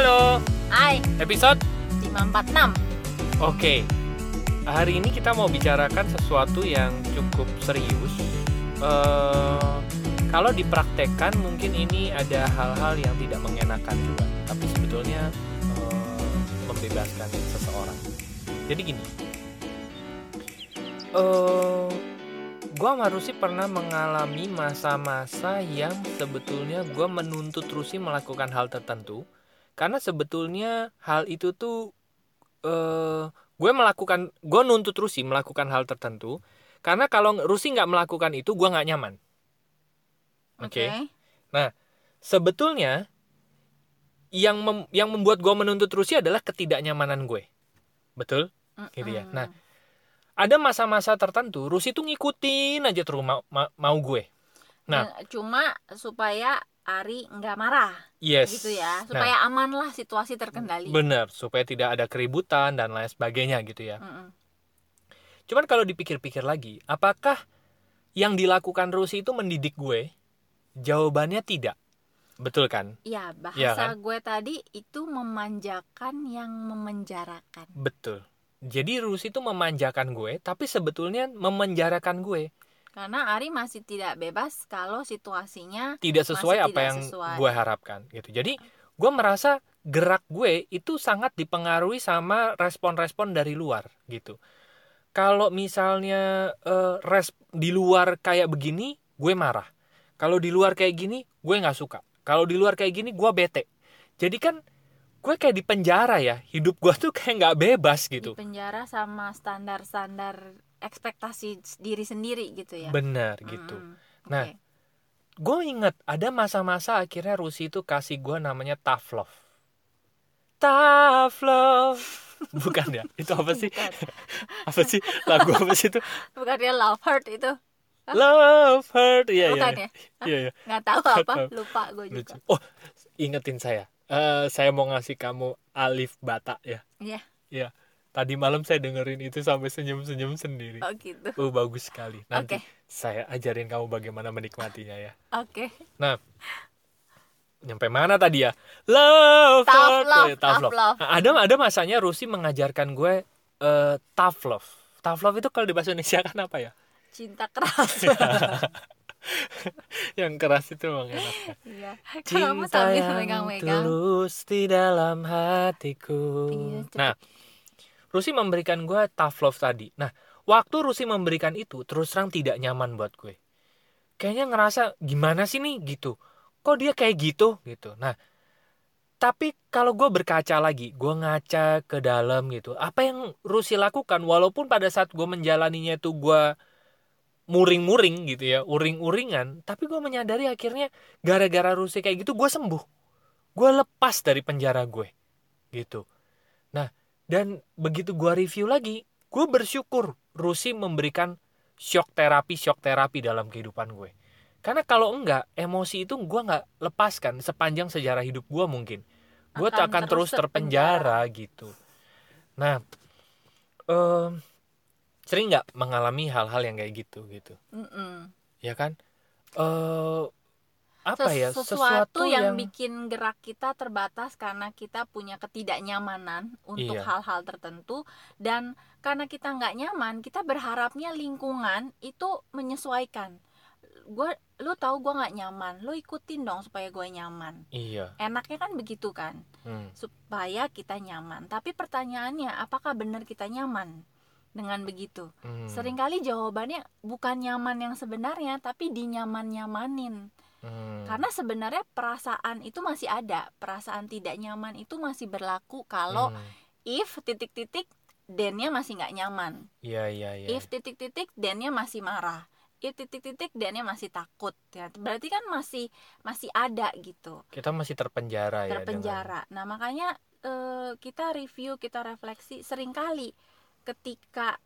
Halo, Hai, episode? 546 Oke, hari ini kita mau bicarakan sesuatu yang cukup serius. Eh, kalau dipraktekkan mungkin ini ada hal-hal yang tidak mengenakan juga, tapi sebetulnya eh, membebaskan seseorang. Jadi gini, eh, gua sama Rusi pernah mengalami masa-masa yang sebetulnya gua menuntut Rusi melakukan hal tertentu, karena sebetulnya hal itu tuh eh gue melakukan gue nuntut Rusi melakukan hal tertentu. Karena kalau Rusi nggak melakukan itu gue nggak nyaman. Oke? Sebetulnya yang mem- yang membuat gue menuntut Rusi adalah ketidaknyamanan gue. Betul? Gitu ya. Nah, ada masa-masa tertentu Rusi tuh ngikutin aja terus mau, ma- mau gue. Nah. Cuma supaya Ari nggak marah yes gitu ya Nah, Supaya aman lah situasi terkendali bener supaya tidak ada keributan dan lain sebagainya gitu ya Mm-mm. Cuman kalau dipikir-pikir lagi, apakah yang dilakukan Rusi itu mendidik gue? Jawabannya tidak. Betul kan? Iya, bahasa Iya kan? gue tadi itu memanjakan yang memenjarakan Betul. Jadi Rusi itu memanjakan gue, tapi sebetulnya memenjarakan gue. Karena Ari masih tidak bebas kalau situasinya Tidak sesuai Masih apa tidak yang sesuai. gue harapkan gitu. Jadi gue merasa gerak gue itu sangat dipengaruhi sama respon-respon dari luar gitu. Kalau misalnya eh, res di luar kayak begini, gue marah. Kalau di luar kayak gini, gue nggak suka. Kalau di luar kayak gini, gue bete. Jadi kan gue kayak di penjara ya. Hidup gue tuh kayak nggak bebas gitu. di penjara sama standar-standar ekspektasi diri sendiri gitu ya Benar gitu. Mm-mm. Nah, Oke. Gue inget ada masa-masa akhirnya Rusi itu kasih gue namanya tough love. Tough love. Bukan ya? Itu apa sih? Apa sih? Lagu apa sih itu? bukan dia love heart itu Love hurt. Iya, iya. bukan iya. ya Iya, iya. nggak tahu apa lupa gue Lucu. juga Oh, ingetin saya. Eh, saya mau ngasih kamu alif bata ya. Iya. Iya. Tadi malam saya dengerin itu sampai senyum-senyum sendiri. oh gitu Oh, bagus sekali. Nanti Oke. saya ajarin kamu bagaimana menikmatinya ya. oke Nah, nyampe mana tadi ya? Love, Tough love, Eh, tough tough love. love. Nah, ada ada masanya Rusi mengajarkan gue eh, tough love. Tough love itu kalau di bahasa Indonesia kan apa ya? cinta keras Yang keras itu emang enak. iya Cinta yang megang-megang tulus di dalam hatiku. Iya, nah, Rusi memberikan gue tough love tadi. Nah, waktu Rusi memberikan itu, terus terang tidak nyaman buat gue. Kayaknya ngerasa gimana sih nih gitu. Kok dia kayak gitu gitu. Nah, tapi kalau gue berkaca lagi, gue ngaca ke dalam gitu. Apa yang Rusi lakukan, walaupun pada saat gue menjalaninya itu gue muring-muring gitu ya, uring-uringan, tapi gue menyadari akhirnya gara-gara Rusi kayak gitu gue sembuh. Gue lepas dari penjara gue. Gitu. Nah, dan begitu gue review lagi, gue bersyukur Rusi memberikan shock terapi shock terapi dalam kehidupan gue. Karena kalau enggak, emosi itu gue nggak lepaskan sepanjang sejarah hidup gue mungkin. Gue Akan akan terus terus terpenjara gitu. Nah, em, sering nggak mengalami hal-hal yang kayak gitu gitu, Mm-mm. ya kan? Eh apa Ses- ya? sesuatu, yang, bikin gerak kita terbatas karena kita punya ketidaknyamanan untuk Iya. hal-hal tertentu dan karena kita nggak nyaman kita berharapnya lingkungan itu menyesuaikan. Gue lu tahu gue nggak nyaman lu ikutin dong supaya gue nyaman. Iya. enaknya kan begitu kan? Hmm, supaya kita nyaman. Tapi pertanyaannya apakah benar kita nyaman dengan begitu? Hmm, sering kali jawabannya bukan nyaman yang sebenarnya tapi dinyaman-nyamanin hmm, karena sebenarnya perasaan itu masih ada. Perasaan tidak nyaman itu masih berlaku kalau hmm, if titik-titik dennya masih nggak nyaman. Iya iya iya. if titik-titik dennya masih marah. If titik-titik dennya masih takut. Ya berarti kan masih masih ada gitu. Kita masih terpenjara ya. dengan- terpenjara. Nah makanya eh, kita review kita refleksi sering kali ketika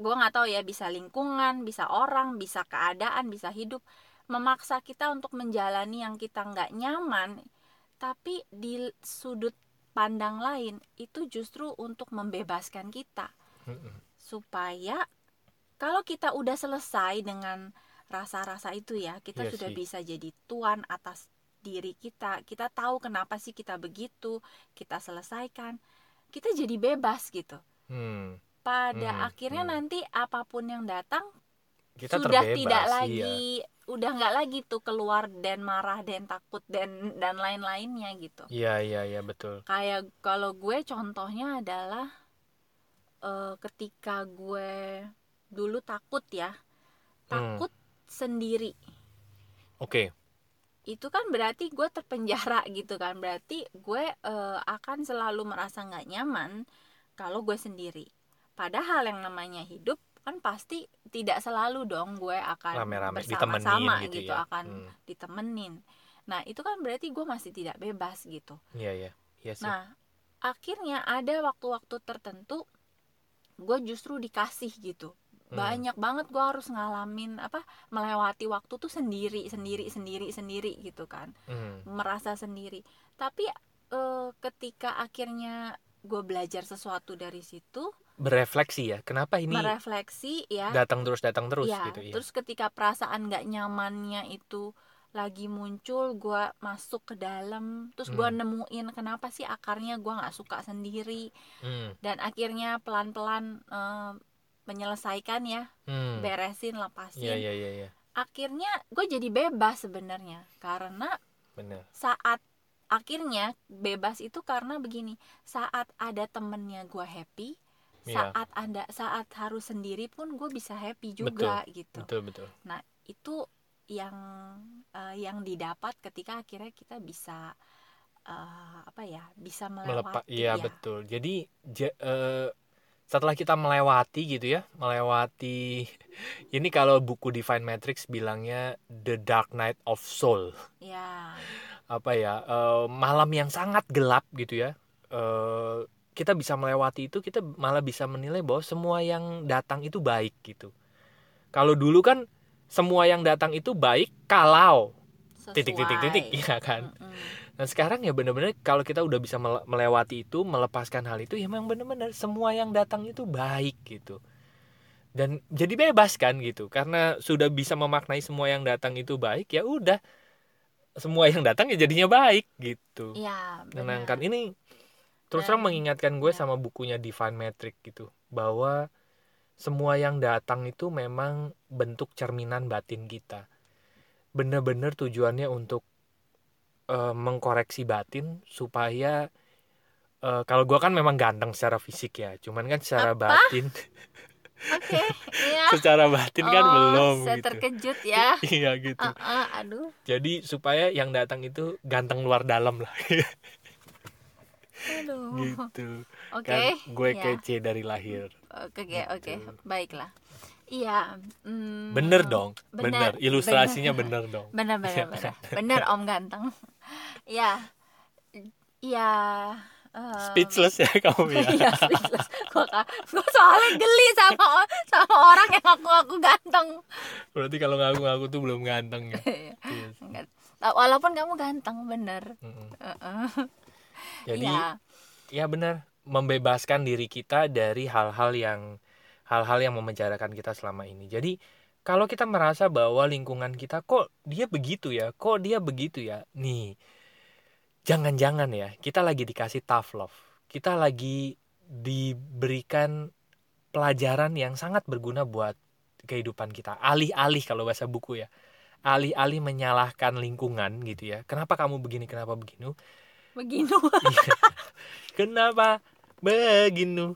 gue nggak tahu ya bisa lingkungan bisa orang bisa keadaan bisa hidup memaksa kita untuk menjalani yang kita nggak nyaman tapi di sudut pandang lain itu justru untuk membebaskan kita supaya kalau kita udah selesai dengan rasa-rasa itu ya kita Iya sudah sih. bisa jadi tuan atas diri kita kita tahu kenapa sih kita begitu kita selesaikan kita jadi bebas gitu Hmm. pada Hmm, akhirnya hmm. nanti apa pun yang datang Kita sudah terbebas, tidak iya. Udah nggak lagi tuh keluar dan marah dan takut dan dan lain-lainnya gitu Iya, iya, iya, betul. kayak kalau gue contohnya adalah eh, ketika gue dulu takut ya Hmm. takut sendiri Oke. itu kan berarti gue terpenjara gitu kan berarti gue eh, akan selalu merasa nggak nyaman kalau gue sendiri padahal yang namanya hidup kan pasti tidak selalu dong gue akan Rame-rame bersama-sama gitu, gitu, ya. akan Hmm. ditemenin nah itu kan berarti gue masih tidak bebas gitu Iya, iya. Iya sih. Nah, akhirnya ada waktu-waktu tertentu gue justru dikasih gitu. Hmm. Banyak banget gue harus ngalamin apa melewati waktu tuh sendiri, sendiri, sendiri, sendiri gitu kan. Hmm. Merasa sendiri. Tapi eh, ketika akhirnya gue belajar sesuatu dari situ, Berefleksi ya. Kenapa ini merefleksi ya. datang terus datang terus ya, gitu ya. terus ketika perasaan nggak nyamannya itu lagi muncul gue masuk ke dalam terus gue Hmm. nemuin kenapa sih akarnya gue nggak suka sendiri Hmm. dan akhirnya pelan-pelan eh, menyelesaikan ya Hmm. beresin lepasin Iya, iya, iya, iya. akhirnya gue jadi bebas sebenarnya karena Benar. saat akhirnya bebas itu karena begini saat ada temennya gue happy Iya. saat ada saat harus sendiri pun gue bisa happy juga gitu Betul, betul. Nah, itu yang eh, yang didapat ketika akhirnya kita bisa eh, apa ya? Bisa melewati iya ya. betul. Jadi ja- eh, setelah kita melewati gitu ya, melewati ini kalau buku Divine Matrix bilangnya The Dark Night of Soul. Ya. apa ya eh, malam yang sangat gelap gitu ya eh, kita bisa melewati itu kita malah bisa menilai bahwa semua yang datang itu baik gitu. Kalau dulu kan semua yang datang itu baik kalau titik titik titik sesuai. ya kan? Mm-mm. nah sekarang ya bener-bener kalau kita udah bisa mele- melewati itu melepaskan hal itu ya memang bener-bener semua yang datang itu baik gitu. Dan jadi bebas kan gitu. Karena sudah bisa memaknai semua yang datang itu baik ya udah. Semua yang datang ya jadinya baik gitu. Menenangkan ini terus terang mengingatkan gue sama bukunya Divine Metric gitu bahwa semua yang datang itu memang bentuk cerminan batin kita bener-bener tujuannya untuk eh, mengkoreksi batin supaya eh, kalau gue kan memang ganteng secara fisik ya cuman kan secara Apa? batin Oke, iya. secara batin kan Oh, belum saya gitu terkejut ya. iya gitu Ah, ah, aduh. jadi supaya yang datang itu ganteng luar dalam lah Aduh. gitu Oke. kan gue ya. kece dari lahir Oke, oke, oke. Gitu. Baiklah. Iya. mm, bener dong bener, bener, ilustrasinya bener, dong bener bener bener bener om ganteng ya ya em, speechless ya kamu ya Iya, speechless. Gua, gua soalnya geli sama sama orang yang aku aku ganteng. berarti kalau ngaku-ngaku tuh belum ganteng ya Yes. Enggak. Walaupun kamu ganteng, bener. Mm-mm. Heeh. Jadi Iya, ya benar membebaskan diri kita dari hal-hal yang hal-hal yang memenjarakan kita selama ini. Jadi kalau kita merasa bahwa lingkungan kita kok dia begitu ya kok dia begitu ya nih jangan-jangan ya kita lagi dikasih tough love. Kita lagi diberikan pelajaran yang sangat berguna buat kehidupan kita. Alih-alih kalau bahasa buku ya. Alih-alih menyalahkan lingkungan gitu ya. Kenapa kamu begini kenapa begini begini. Kenapa begini?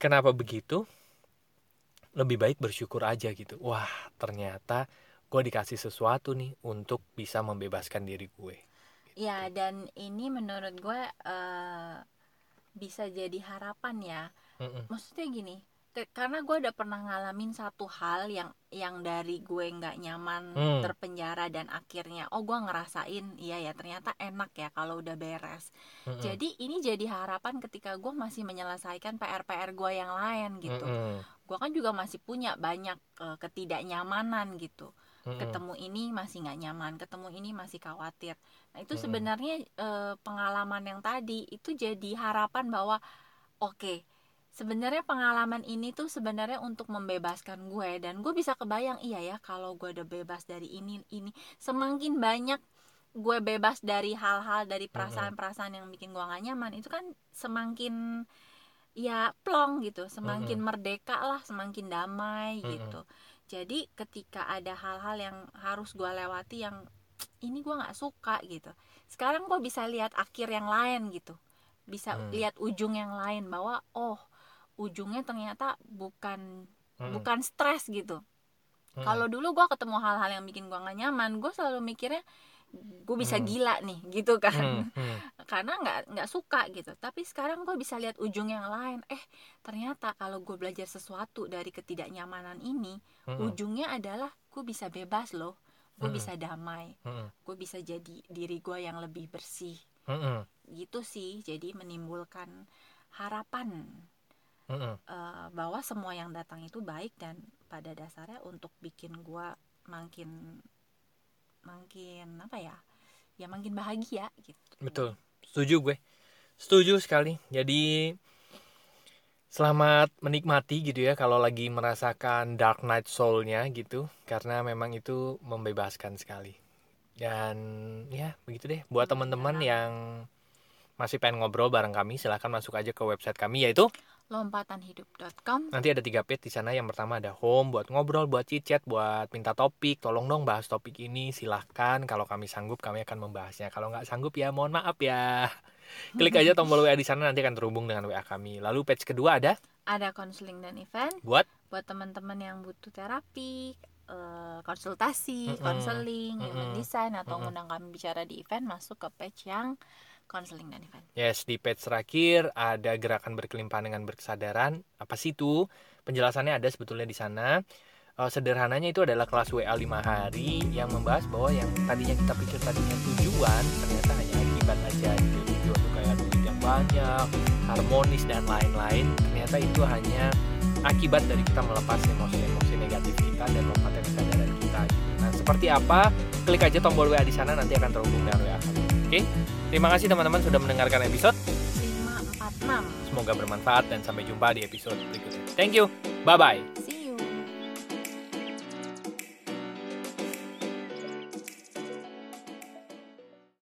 Kenapa begitu? Lebih baik bersyukur aja gitu. Wah, ternyata gue dikasih sesuatu nih untuk bisa membebaskan diri gue. Ya, dan ini menurut gue eh, bisa jadi harapan ya. Mm-mm. Maksudnya gini, karena gue udah pernah ngalamin satu hal yang yang dari gue nggak nyaman Hmm. terpenjara dan akhirnya oh gue ngerasain iya ya ternyata enak ya kalau udah beres. Mm-mm. Jadi ini jadi harapan ketika gue masih menyelesaikan PR-PR gue yang lain gitu. Mm-mm. Gue kan juga masih punya banyak eh, ketidaknyamanan gitu. Mm-mm. Ketemu ini masih nggak nyaman, ketemu ini masih khawatir. Nah itu Mm-mm. sebenarnya eh, pengalaman yang tadi itu jadi harapan bahwa oke sebenarnya pengalaman ini tuh sebenarnya untuk membebaskan gue dan gue bisa kebayang iya ya kalau gue udah bebas dari ini ini. Semakin banyak gue bebas dari hal-hal dari perasaan-perasaan yang bikin gue gak nyaman itu kan semakin ya plong gitu. Semakin merdeka lah semakin damai Mm-mm. gitu. Jadi ketika ada hal-hal yang harus gue lewati yang ini gue nggak suka gitu. Sekarang gue bisa lihat akhir yang lain gitu. Bisa Hmm. lihat ujung yang lain bahwa oh ujungnya ternyata bukan Mm-mm. bukan stres gitu. Mm-mm. kalau dulu gue ketemu hal-hal yang bikin gue gak nyaman gue selalu mikirnya gue bisa Hmm. gila nih gitu kan. Mm, mm, karena nggak nggak suka gitu. Tapi sekarang gue bisa lihat ujung yang lain. Eh ternyata kalau gue belajar sesuatu dari ketidaknyamanan ini mm, ujungnya adalah gue bisa bebas loh. Gue Hmm. bisa damai. Mm, gue bisa jadi diri gue yang lebih bersih. Mm, mm, gitu sih. Jadi menimbulkan harapan mm, eh, bahwa semua yang datang itu baik dan pada dasarnya untuk bikin gue makin makin apa ya? Ya makin bahagia gitu. Betul, setuju gue. Setuju sekali. Jadi selamat menikmati gitu ya kalau lagi merasakan dark night soul-nya gitu. Karena memang itu membebaskan sekali. Dan ya begitu deh. Buat teman-teman yang masih pengen ngobrol bareng kami silahkan masuk aja ke website kami yaitu lompatanhidup.com nanti ada tiga page di sana. Yang pertama ada home buat ngobrol buat chit chat buat minta topik. Tolong dong bahas topik ini. Silahkan. Kalau kami sanggup kami akan membahasnya. Kalau nggak sanggup ya mohon maaf ya. Klik aja tombol WA di sana. Nanti akan terhubung dengan WA kami. Lalu page kedua ada? Ada konseling dan event. Buat? Buat teman-teman yang butuh terapi eh, konsultasi konseling human Mm-mm. design atau Mm-mm. ngundang kami bicara di event masuk ke page yang konseling dan event yes di page terakhir ada gerakan berkelimpahan dengan berkesadaran apa sih itu penjelasannya ada sebetulnya di sana Eh, sederhananya itu adalah kelas WA 5 hari yang membahas bahwa yang tadinya kita pikir tadinya tujuan ternyata hanya akibat aja gitu tujuan tuh kayak duit yang banyak harmonis dan lain-lain ternyata itu hanya akibat dari kita melepas emosi-emosi negatif kita dan lompatan kesadaran kita gitu. Nah, seperti apa? Klik aja tombol WA di sana nanti akan terhubung dengan WA kami. Oke. Terima kasih teman-teman sudah mendengarkan episode. 546 Semoga bermanfaat dan sampai jumpa di episode berikutnya. Thank you. Bye bye. See